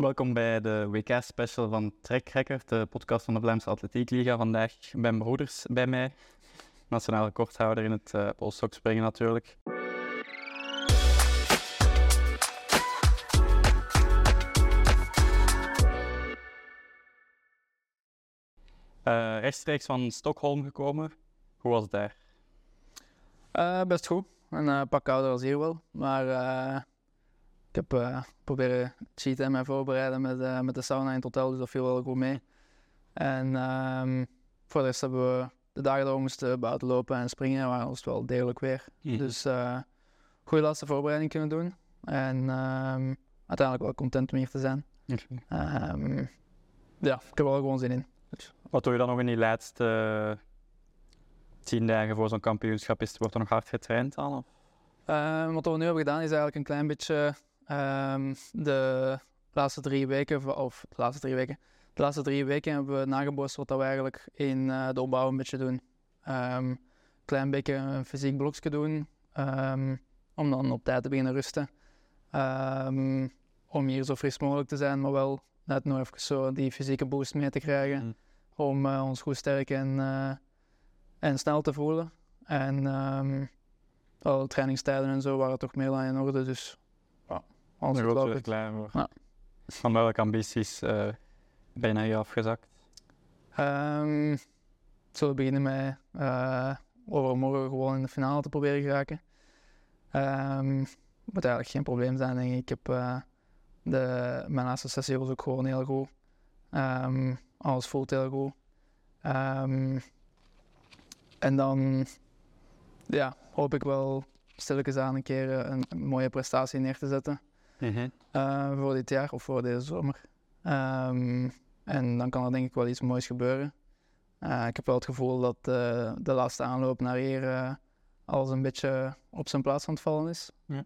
Welkom bij de WK-special van Trekrekker, de podcast van de Vlaamse Atletiek Liga. Vandaag mijn broeders bij mij, nationale recordhouder in het uh, polstokspringen natuurlijk. Uh, rechtstreeks van Stockholm gekomen. Hoe was het daar? Uh, best goed. Een pak kouder als hier wel. Maar heb uh, proberen cheaten en mij voorbereiden met, uh, met de sauna in het hotel, dus dat viel wel goed mee. En um, voor de rest hebben we de dagen we moesten buiten lopen en springen, waren het wel degelijk weer. Mm. Dus uh, goede laatste voorbereiding kunnen doen. En um, uiteindelijk wel content om hier te zijn. Um, ja, ik heb er wel gewoon zin in. Dus. Wat doe je dan nog in die laatste tien dagen voor zo'n kampioenschap? Is, wordt er nog hard getraind dan? wat we nu hebben gedaan is eigenlijk een klein beetje Um, de laatste drie weken, of de laatste drie weken, de laatste drie weken hebben we nagebootst wat we eigenlijk in uh, de opbouw een beetje doen. Um, klein beetje een fysiek blokje doen, um, om dan op tijd te beginnen rusten. om hier zo fris mogelijk te zijn, maar wel net nog even zo die fysieke boost mee te krijgen. Mm. Om uh, ons goed sterk en, uh, en snel te voelen. En alle trainingstijden en zo waren toch meer dan in orde, dus als een grote klein voor. Ja. Van welke ambities uh, ben je naar je afgezakt? Um, zullen we beginnen met uh, overmorgen gewoon in de finale te proberen geraken. Um, moet eigenlijk geen probleem zijn, denk ik. Ik heb uh, de, mijn laatste sessie was ook gewoon heel goed. Um, alles voelt heel goed. Um, en dan ja, hoop ik wel stilletjes aan een keer een, een mooie prestatie neer te zetten. Mhm. Eh, voor dit jaar of voor deze zomer. Ehm, en dan kan er denk ik wel iets moois gebeuren. Uh, ik heb wel het gevoel dat uh, de laatste aanloop naar hier uh, alles een beetje op zijn plaats aan het vallen is. Ja.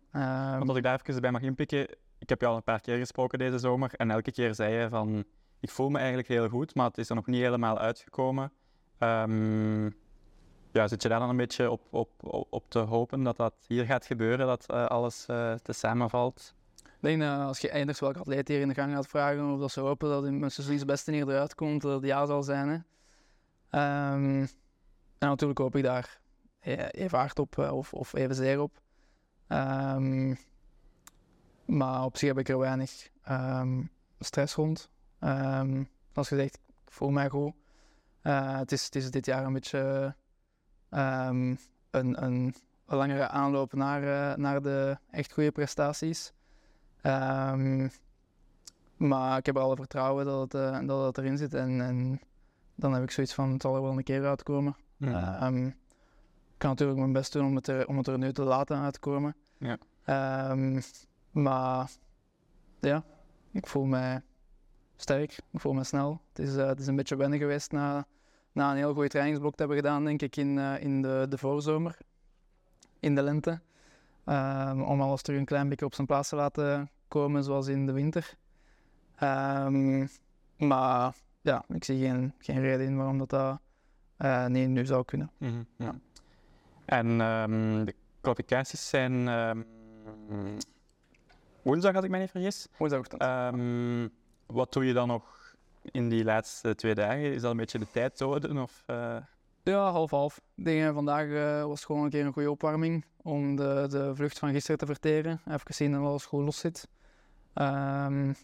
Want als ik daar even bij mag inpikken, ik heb je al een paar keer gesproken deze zomer en elke keer zei je van ik voel me eigenlijk heel goed, maar het is er nog niet helemaal uitgekomen. Um, ja, zit je daar dan een beetje op, op, op, te hopen dat dat hier gaat gebeuren, dat alles te samenvalt? Denk dat als je eindigt welke atleet hier in de gang gaat vragen of dat ze hopen dat in mijn beste hier eruit komt, dat het ja zal zijn. Hè. Um, en natuurlijk hoop ik daar e-, even hard op eh, of, of evenzeer op. Um, maar op zich heb ik er weinig um, stress rond. Als gezegd, ik voel mij goed. Uh, het, is, het is dit jaar een beetje een, een, een langere aanloop naar, uh, naar de echt goede prestaties. Um, maar ik heb alle vertrouwen dat het, uh, dat het erin zit. En, en, dan heb ik zoiets van, het zal er wel een keer uitkomen. Ja. Um, ik kan natuurlijk mijn best doen om het er, om het er nu te laten uitkomen. Ja. Um, maar ja, ik voel me sterk, ik voel me snel. Het is, uh, het is een beetje wennen geweest na, na een heel goed trainingsblok te hebben gedaan, denk ik, in, uh, in de, de voorzomer, in de lente. Um, om alles terug een klein beetje op zijn plaats te laten komen, zoals in de winter. Um, maar ja, ik zie geen, geen reden in waarom dat, dat uh, niet nu zou kunnen. Mm -hmm, ja. En um, de kwalificaties zijn woensdag, had ik mij niet vergis. Woensdag. wat doe je dan nog in die laatste twee dagen? Is dat een beetje de tijd zouden? Of, uh... Ja, half-half. Dingen vandaag uh, was gewoon een keer een goede opwarming om de, de vlucht van gisteren te verteren. Even zien dat alles goed los zit. Um,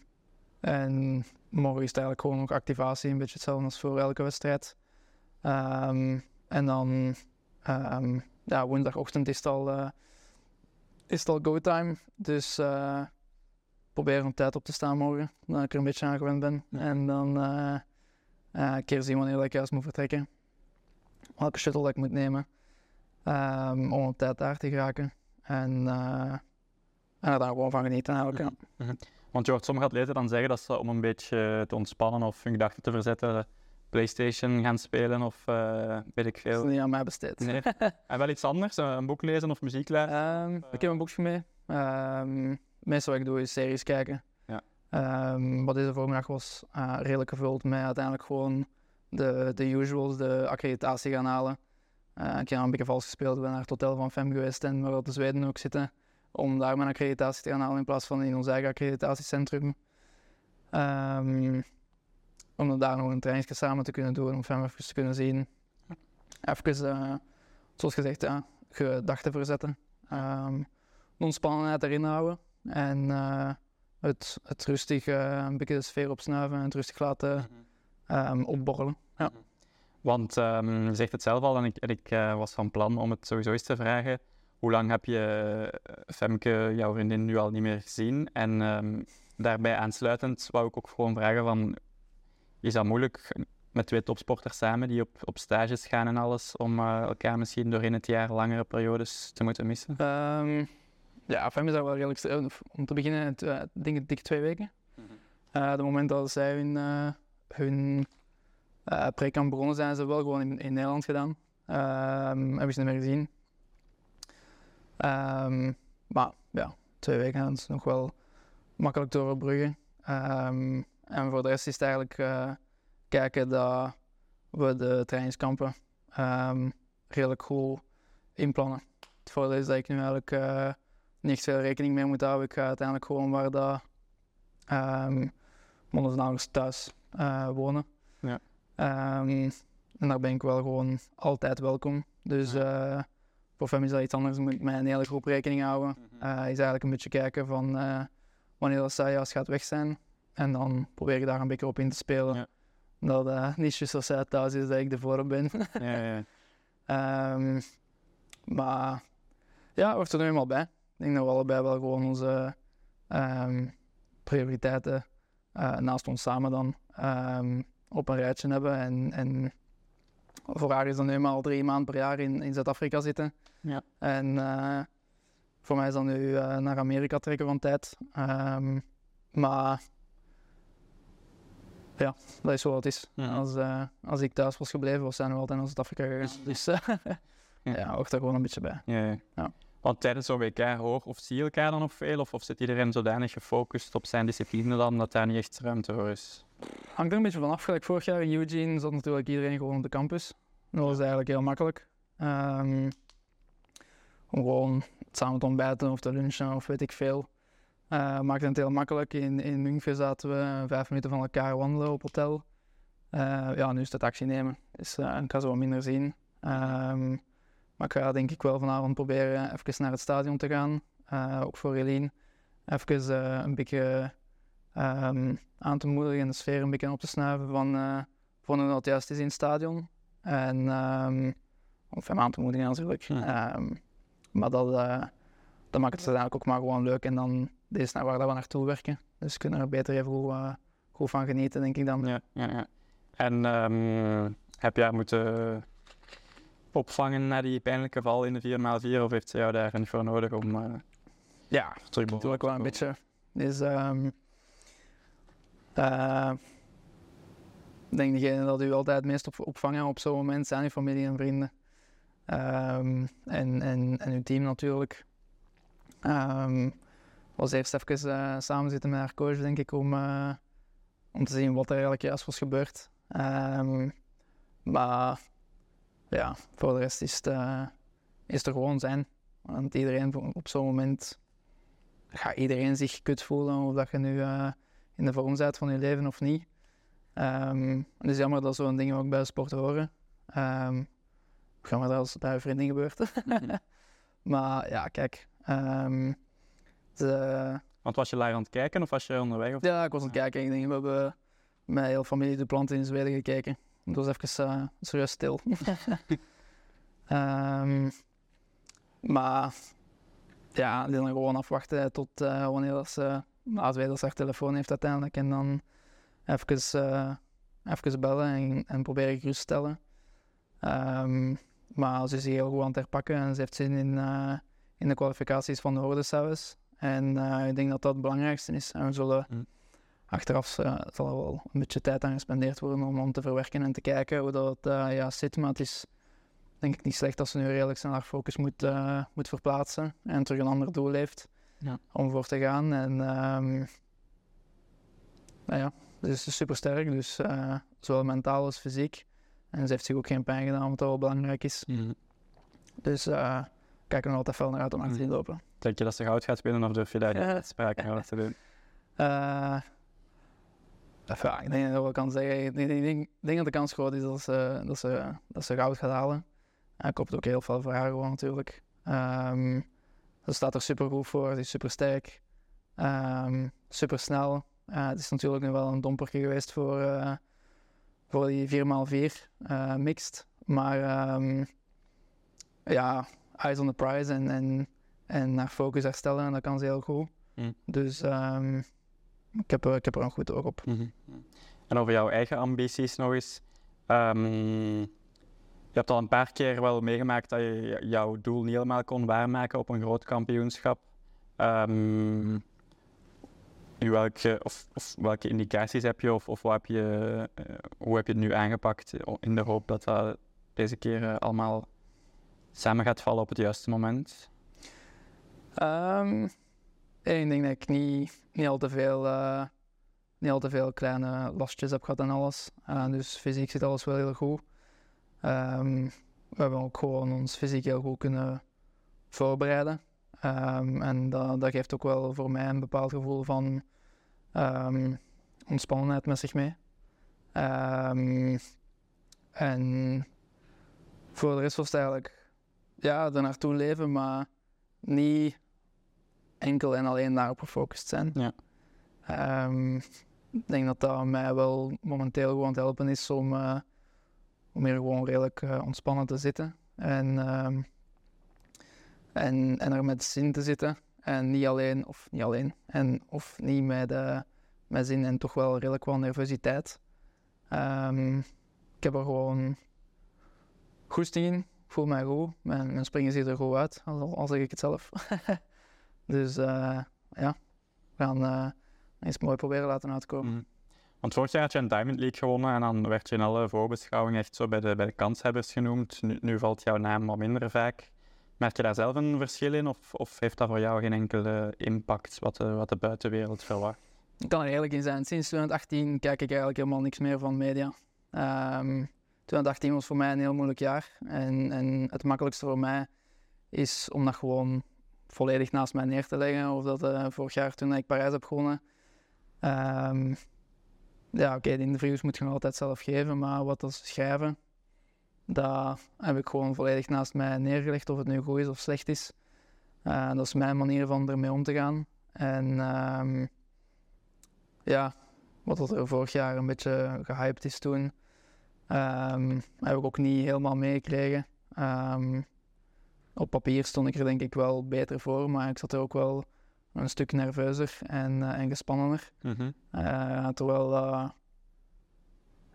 en morgen is het eigenlijk gewoon nog activatie, een beetje hetzelfde als voor elke wedstrijd. Um, en dan um, ja, woensdagochtend is het al, uh, is het al go time. Dus uh, proberen op tijd op te staan morgen, dat ik er een beetje aan gewend ben. En dan uh, een keer zien wanneer ik juist moet vertrekken welke shuttle dat ik moet nemen um, om op tijd daar te geraken. En, en er daar gewoon van genieten eigenlijk. Ja. Mhm. Want je hoort sommige atleten dan zeggen dat ze om een beetje te ontspannen of hun gedachten te verzetten, PlayStation gaan spelen of uh, weet ik veel. Dat is niet aan mij besteed. Nee. en wel iets anders, een boek lezen of muziek luisteren? Um, ik heb een boekje mee. Um, meestal wat ik doe is series kijken. Ja. Um, wat deze voormiddag was uh, redelijk gevuld met uiteindelijk gewoon de, de usuals, de accreditatie gaan halen. Ik heb een beetje vals gespeeld, ik ben naar het hotel van FEM geweest en waar de Zweden ook zitten, om daar mijn accreditatie te gaan halen in plaats van in ons eigen accreditatiecentrum. Ehm, om dan daar nog een trainingsje samen te kunnen doen, om hem even te kunnen zien. Even, eh, zoals gezegd, ja, gedachten verzetten. Um, de ontspannenheid erin houden. En eh, het, het rustig, eh, een beetje de sfeer opsnuiven en het rustig laten um, opborrelen. Ja. Want um, je zegt het zelf al en ik, en ik was van plan om het sowieso eens te vragen. Hoe lang heb je Femke, jouw vriendin, nu al niet meer gezien? En um, daarbij aansluitend wou ik ook gewoon vragen van... Is dat moeilijk met twee topsporters samen die op, op stages gaan en alles, om uh, elkaar misschien doorheen het jaar langere periodes te moeten missen? Ja, voor mij is dat wel redelijk Om te beginnen, uh, denk ik dik twee weken. Mm -hmm. uh, de moment dat zij hun, uh, hun prekamp begonnen zijn, ze wel gewoon in, in Nederland gedaan. Um, hebben ze niet meer gezien. Um, maar ja, twee weken is nog wel makkelijk te overbruggen. Um, en voor de rest is het eigenlijk kijken dat we de trainingskampen redelijk goed inplannen. Het voordeel is dat ik nu eigenlijk niet veel rekening mee moet houden. Ik ga uiteindelijk gewoon waar dat um, thuis uh, wonen. Ja. Um, en daar ben ik wel gewoon altijd welkom. Dus uh, voor hem is dat iets anders. Moet ik met een hele groep rekening houden. Uh, is eigenlijk een beetje kijken van wanneer dat juist gaat weg zijn. En dan probeer ik daar een beetje op in te spelen. Ja. Dat uh, niet juist als zij thuis is dat ik ervoor ben. ja, ja. um, maar ja, hoort er nu eenmaal bij. Ik denk dat we allebei wel gewoon onze um, prioriteiten naast ons samen dan um, op een rijtje hebben. En, en voor haar is dan nu al drie maanden per jaar in, in Zuid-Afrika zitten. Ja. En uh, voor mij is dan nu uh, naar Amerika trekken van tijd. Um, maar ja, dat is zo wat het is. Ja. Als, als ik thuis was gebleven, was zijn we altijd naar Zuid-Afrika gegaan. Dus ja, hoort er gewoon een beetje bij. Ja, ja. Want tijdens zo'n WK hoor of zie je elkaar dan nog veel? Of, of zit iedereen zodanig gefocust op zijn discipline dan dat daar niet echt ruimte voor is? Hangt er een beetje vanaf. Gelijk vorig jaar in Eugene zat natuurlijk iedereen gewoon op de campus. Dat was eigenlijk heel makkelijk. Um, om gewoon samen te ontbijten of te lunchen of weet ik veel. Uh, maakte het heel makkelijk. In, in München zaten we vijf minuten van elkaar wandelen op hotel. Uh, ja, nu is het taxi nemen. Dus uh, ik ga zo wat minder zien. Um, maar ik ga denk ik wel vanavond proberen even naar het stadion te gaan. Uh, ook voor Eline. Even uh, een beetje um, aan te moedigen en de sfeer een beetje op te snuiven van, uh, van hoe dat juist is in het stadion. En um, of hem aan te moedigen natuurlijk. Ja. Um, maar dat, dat maakt het uiteindelijk ook maar gewoon leuk. En dan is naar waar we naartoe werken. Dus kunnen er beter even goed, goed van genieten, denk ik dan. Ja, ja, ja. En heb jij moeten opvangen na die pijnlijke val in de 4x4? Of heeft ze jou daar niet voor nodig om uh, ja, terug natuurlijk wel een beetje. Dus, um, uh, ik denk degene dat u altijd het meest op, opvangen op zo'n moment zijn uw familie en vrienden. Um, en, en, en uw team natuurlijk. Um, was eerst even uh, samen zitten met haar coach, denk ik, om, uh, om te zien wat er eigenlijk juist was gebeurd. Um, maar ja, voor de rest is het, uh, is er gewoon zijn. Want iedereen op zo'n moment gaat iedereen zich kut voelen of dat je nu uh, in de vorm bent van je leven of niet. Um, het is jammer dat zo'n dingen ook bij de sport horen. Um, gaan we dat als bij een vriendin gebeurt. maar ja, kijk. Um, de... Want was je daar aan het kijken of was je onderweg? Of? Ja, ik was aan het kijken. Ik denk, we hebben met heel familie de planten in Zweden gekeken. Het was even uh, serieus stil. um, maar ja, die dan gewoon afwachten tot uh, wanneer ze uh, haar telefoon heeft uiteindelijk. En dan even, uh, even bellen en, en proberen gerust te stellen. Um, maar ze is heel goed aan het herpakken en ze heeft zin in, uh, in de kwalificaties van de Hoordesaus. En uh, ik denk dat dat het belangrijkste is. En we zullen... Mm achteraf uh, zal er wel een beetje tijd aan gespendeerd worden om, om te verwerken en te kijken hoe dat uh, ja, zit. Maar het is denk ik niet slecht als ze nu redelijk snel haar focus moet, uh, moet verplaatsen en terug een ander doel heeft ja. om voor te gaan. En um, nou ja, ze is super sterk, dus zowel mentaal als fysiek. En ze heeft zich ook geen pijn gedaan, wat wel belangrijk is. Mm. Dus uh, kijken we er altijd veel naar uit om aan te zien lopen. Denk je dat ze goud gaat winnen of durf je daar niet sprake over te doen? Ja, ik denk dat ik wel kan zeggen. Ik denk, dat de kans groot is dat ze, dat ze, dat ze goud gaat halen. En ik hoop het ook heel veel voor haar gewoon natuurlijk. Ehm, ze staat er super goed voor, ze is super sterk, super snel. het is natuurlijk nu wel een dompertje geweest voor, eh, voor die 4x4 uh, mixed. Maar ehm, ja, eyes on the prize en, en, en haar focus herstellen, en dat kan ze heel goed. Mm. Dus um, ik, heb, ik heb er een goed oog op. Mhm. En over jouw eigen ambities nog eens. Um, je hebt al een paar keer wel meegemaakt dat je jouw doel niet helemaal kon waarmaken op een groot kampioenschap. Um, welke, of, of, welke indicaties heb je of, of wat heb je, uh, hoe heb je het nu aangepakt in de hoop dat dat deze keer uh, allemaal samen gaat vallen op het juiste moment? Um, ik denk dat ik niet, niet, al te veel, uh, niet al te veel kleine lastjes heb gehad en alles. dus fysiek zit alles wel heel goed. Um, we hebben ook gewoon ons fysiek heel goed kunnen voorbereiden. Um, en dat, dat, geeft ook wel voor mij een bepaald gevoel van um, ontspannenheid met zich mee. en voor de rest was het eigenlijk ja, er naartoe leven, maar niet enkel en alleen daarop gefocust zijn. Ja. ik denk dat dat mij wel momenteel gewoon te helpen is om, uh, om hier gewoon redelijk uh, ontspannen te zitten. En, um, en, en er met zin te zitten. En niet alleen, of niet alleen, en, of niet met, uh, met zin en toch wel redelijk wel nervositeit. Um, ik heb er gewoon goesting in. Ik voel mij goed. Mijn, mijn springen ziet er goed uit, al zeg ik het zelf. dus uh, ja, we gaan uh, eens mooi proberen laten uitkomen. Mm. Want vorig jaar had je een Diamond League gewonnen en dan werd je in alle voorbeschouwingen echt zo bij de, bij de kanshebbers genoemd. Nu, nu valt jouw naam wat minder vaak. Merk je daar zelf een verschil in of, of heeft dat voor jou geen enkele impact wat de, wat de buitenwereld verwacht? Ik kan er eerlijk in zijn. Sinds 2018 kijk ik eigenlijk helemaal niks meer van media. Um, 2018 was voor mij een heel moeilijk jaar. En, en het makkelijkste voor mij is om dat gewoon volledig naast mij neer te leggen. Of dat uh, vorig jaar toen ik Parijs heb gewonnen. Um, ja, oké, de interviews moet je nog altijd zelf geven, maar wat dat schrijven, dat heb ik gewoon volledig naast mij neergelegd, of het nu goed is of slecht is. Uh, dat is mijn manier van ermee om te gaan. En um, ja, wat er vorig jaar een beetje gehyped is toen, um, heb ik ook niet helemaal meegekregen. Op papier stond ik er denk ik wel beter voor, maar ik zat er ook wel een stuk nerveuzer en, uh, en gespannener. Mm -hmm. uh, terwijl uh,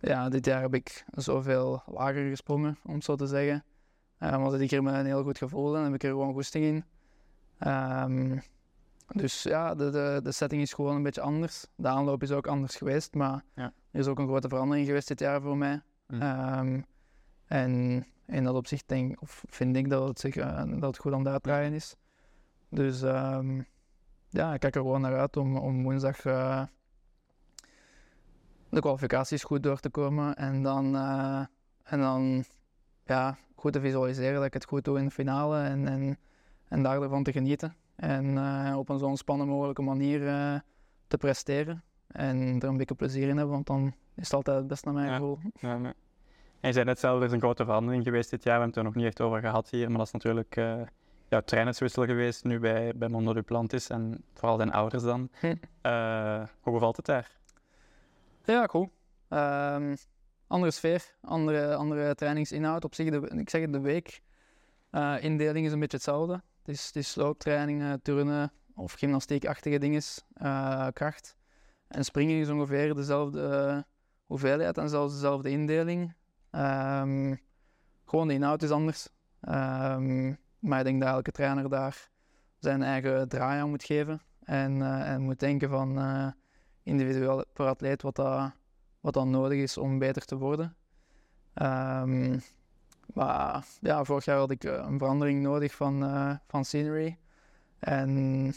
ja, dit jaar heb ik zoveel lager gesprongen, om het zo te zeggen. Was ik hier met een heel goed gevoel en heb ik er gewoon goesting in. Um, dus ja, de, de, de setting is gewoon een beetje anders. De aanloop is ook anders geweest, maar ja. er is ook een grote verandering geweest dit jaar voor mij. Mm. Um, en in dat opzicht denk, of vind ik dat het, zich, uh, dat het goed aan het uitdraaien is. Dus um, ja, ik kijk er gewoon naar uit om, om woensdag uh, de kwalificaties goed door te komen. En dan, uh, en dan ja, goed te visualiseren dat ik het goed doe in de finale. En, en, en daarvan te genieten. En op een zo spannende mogelijke manier te presteren. En er een beetje plezier in hebben, want dan is het altijd het best naar mijn ja. gevoel. Ja, nee. En je zei net zelf, er is een grote verandering geweest dit jaar. We hebben het er nog niet echt over gehad hier, maar dat is natuurlijk uh, jouw trainerswissel geweest nu bij, bij Mondo Duplantis en vooral zijn ouders dan. Hm. Uh, hoe bevalt het daar? Ja, goed. Um, andere sfeer, andere, andere trainingsinhoud. Op zich, de, ik zeg het, de week. Uh, indeling is een beetje hetzelfde. Het is, het is looptrainingen, turnen of gymnastiekachtige dingen, kracht. En springen is ongeveer dezelfde hoeveelheid en zelfs dezelfde indeling. Um, gewoon de inhoud is anders. Um, maar ik denk dat elke trainer daar zijn eigen draai aan moet geven. En, en moet denken van uh, individueel per atleet wat dat, wat dat nodig is om beter te worden. Um, maar ja, vorig jaar had ik een verandering nodig van, van scenery. En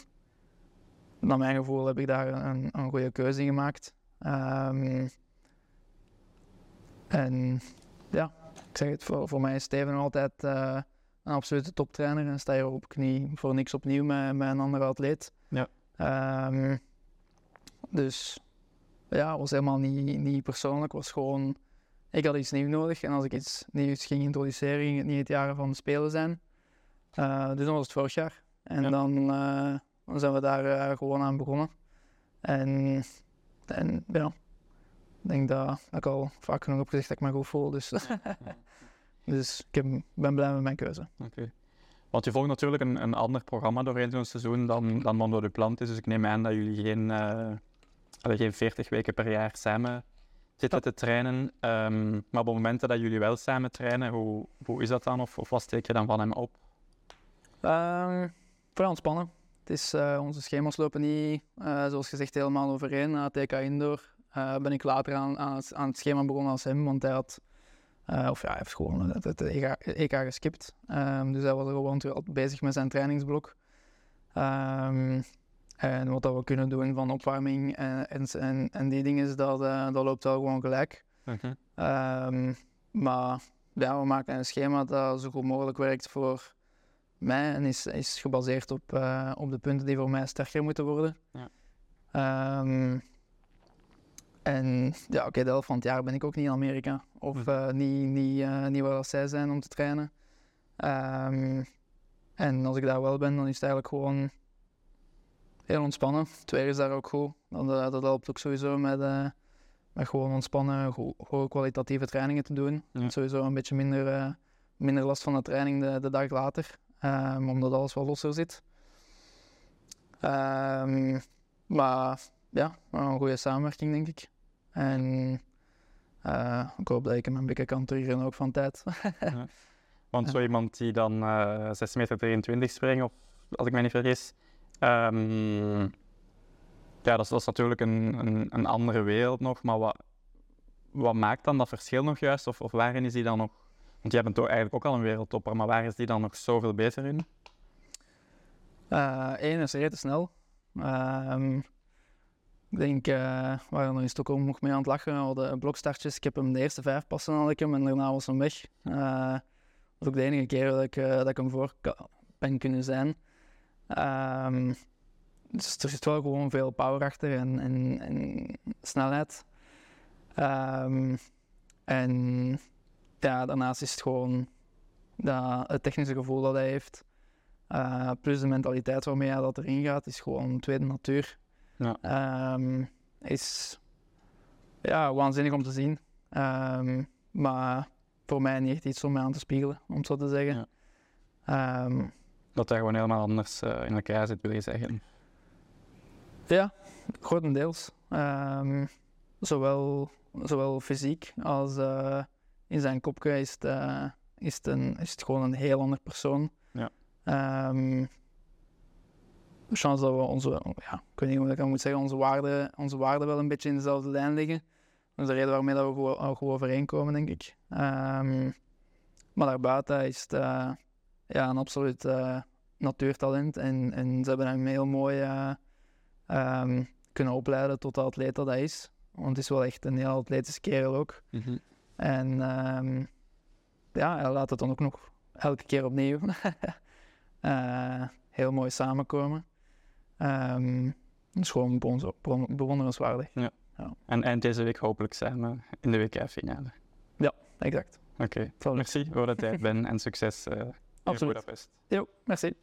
naar mijn gevoel heb ik daar een, een goede keuze in gemaakt. en ja, ik zeg het, voor, voor mij is Steven altijd uh, een absolute toptrainer. En sta je op knie voor niks opnieuw met, met een andere atleet. Ja. Um, dus ja, was helemaal niet, niet persoonlijk. was gewoon, ik had iets nieuws nodig. En als ik iets nieuws ging introduceren, ging het niet het jaar van de Spelen zijn. Uh, dus dan was het vorig jaar. En Ja. dan, uh, dan zijn we daar gewoon aan begonnen. En, en ja, ik denk dat, dat ik al vaak genoeg heb gezegd dat ik me goed voel. Dus, dus ik heb, ben blij met mijn keuze. Oké. Want je volgt natuurlijk een, een ander programma doorheen zo'n seizoen dan, dan Mondo de Plant is. Dus ik neem aan dat jullie geen, uh, geen 40 weken per jaar samen zitten te trainen. Um, maar op de momenten dat jullie wel samen trainen, hoe, hoe is dat dan? Of, of wat steek je dan van hem op? Um, vooral ontspannen. Het is, uh, onze schema's lopen niet, uh, zoals gezegd, helemaal overeen. Na TK Indoor uh, ben ik later aan, aan, het, aan het schema begonnen als hem, want hij had Uh, of ja, hij heeft gewoon het, het EK, EK geskipt. Um, dus hij was er gewoon bezig met zijn trainingsblok. Um, en wat dat we kunnen doen van opwarming en, en, en, en die dingen, dat, uh, dat loopt wel gewoon gelijk. Okay. Um, maar ja, we maken een schema dat zo goed mogelijk werkt voor mij en is, is gebaseerd op, uh, op de punten die voor mij sterker moeten worden. Ja. En ja, oké, okay, de helft van het jaar ben ik ook niet in Amerika. Of uh, niet, niet, uh, niet waar zij zijn om te trainen. Um, en als ik daar wel ben, dan is het eigenlijk gewoon heel ontspannen. Het weer is daar ook goed. Dat, uh, dat helpt ook sowieso met, met gewoon ontspannen, hoge kwalitatieve trainingen te doen. Ja. Sowieso een beetje minder, minder last van de training de, de dag later. Um, omdat alles wat losser zit. Um, maar ja, een goede samenwerking, denk ik. En uh, ik hoop dat ik hem een beetje kan terugrennen ook van tijd. ja. Want zo iemand die dan uh, 6 meter 23 springt, of als ik me niet vergis, um, ja, dat is, dat is natuurlijk een, een, een, andere wereld nog, maar wat, wat maakt dan dat verschil nog juist? Of, of waarin is die dan nog, want jij bent toch eigenlijk ook al een wereldtopper, maar waar is die dan nog zoveel beter in? Eén uh, is redelijk snel. Um, ik denk, uh, we waren in Stockholm nog mee aan het lachen, al de blokstartjes. Ik heb hem de eerste vijf passen had ik hem en daarna was hem weg. Uh, dat was ook de enige keer dat ik, uh, dat ik hem voor ben kunnen zijn. Um, dus er zit wel gewoon veel power achter en, en, en snelheid. Um, en ja, daarnaast is het gewoon dat, het technische gevoel dat hij heeft. Plus de mentaliteit waarmee hij dat erin gaat, is gewoon tweede natuur. Ja. Um, is ja, waanzinnig om te zien. Um, maar voor mij niet echt iets om mij aan te spiegelen, om het zo te zeggen. Ja. Um, dat hij gewoon helemaal anders uh, in elkaar zit, wil je zeggen? Ja, grotendeels. zowel, zowel fysiek als uh, in zijn kopje is het, uh, is, het een, is het gewoon een heel ander persoon. Ja. Chance dat we onze, ja, ik weet niet hoe ik dat moet zeggen, onze waarden, onze waarden wel een beetje in dezelfde lijn liggen. Dat is de reden waarmee dat we goed, goed overeenkomen, denk ik. Um, maar daarbuiten is het uh, ja, een absoluut uh, natuurtalent. En, en ze hebben hem heel mooi uh, um, kunnen opleiden tot de atleet dat hij is. Want het is wel echt een heel atletische kerel ook. Mm -hmm. En um, ja, hij laat het dan ook nog elke keer opnieuw heel mooi samenkomen. Um, dat is gewoon bewonderenswaardig. Ja. ja. En eind deze week hopelijk samen in de WK-finale. Ja, exact. Oké, okay. merci voor de tijd, Ben, en succes uh, in Absoluut. Budapest. Jo, merci.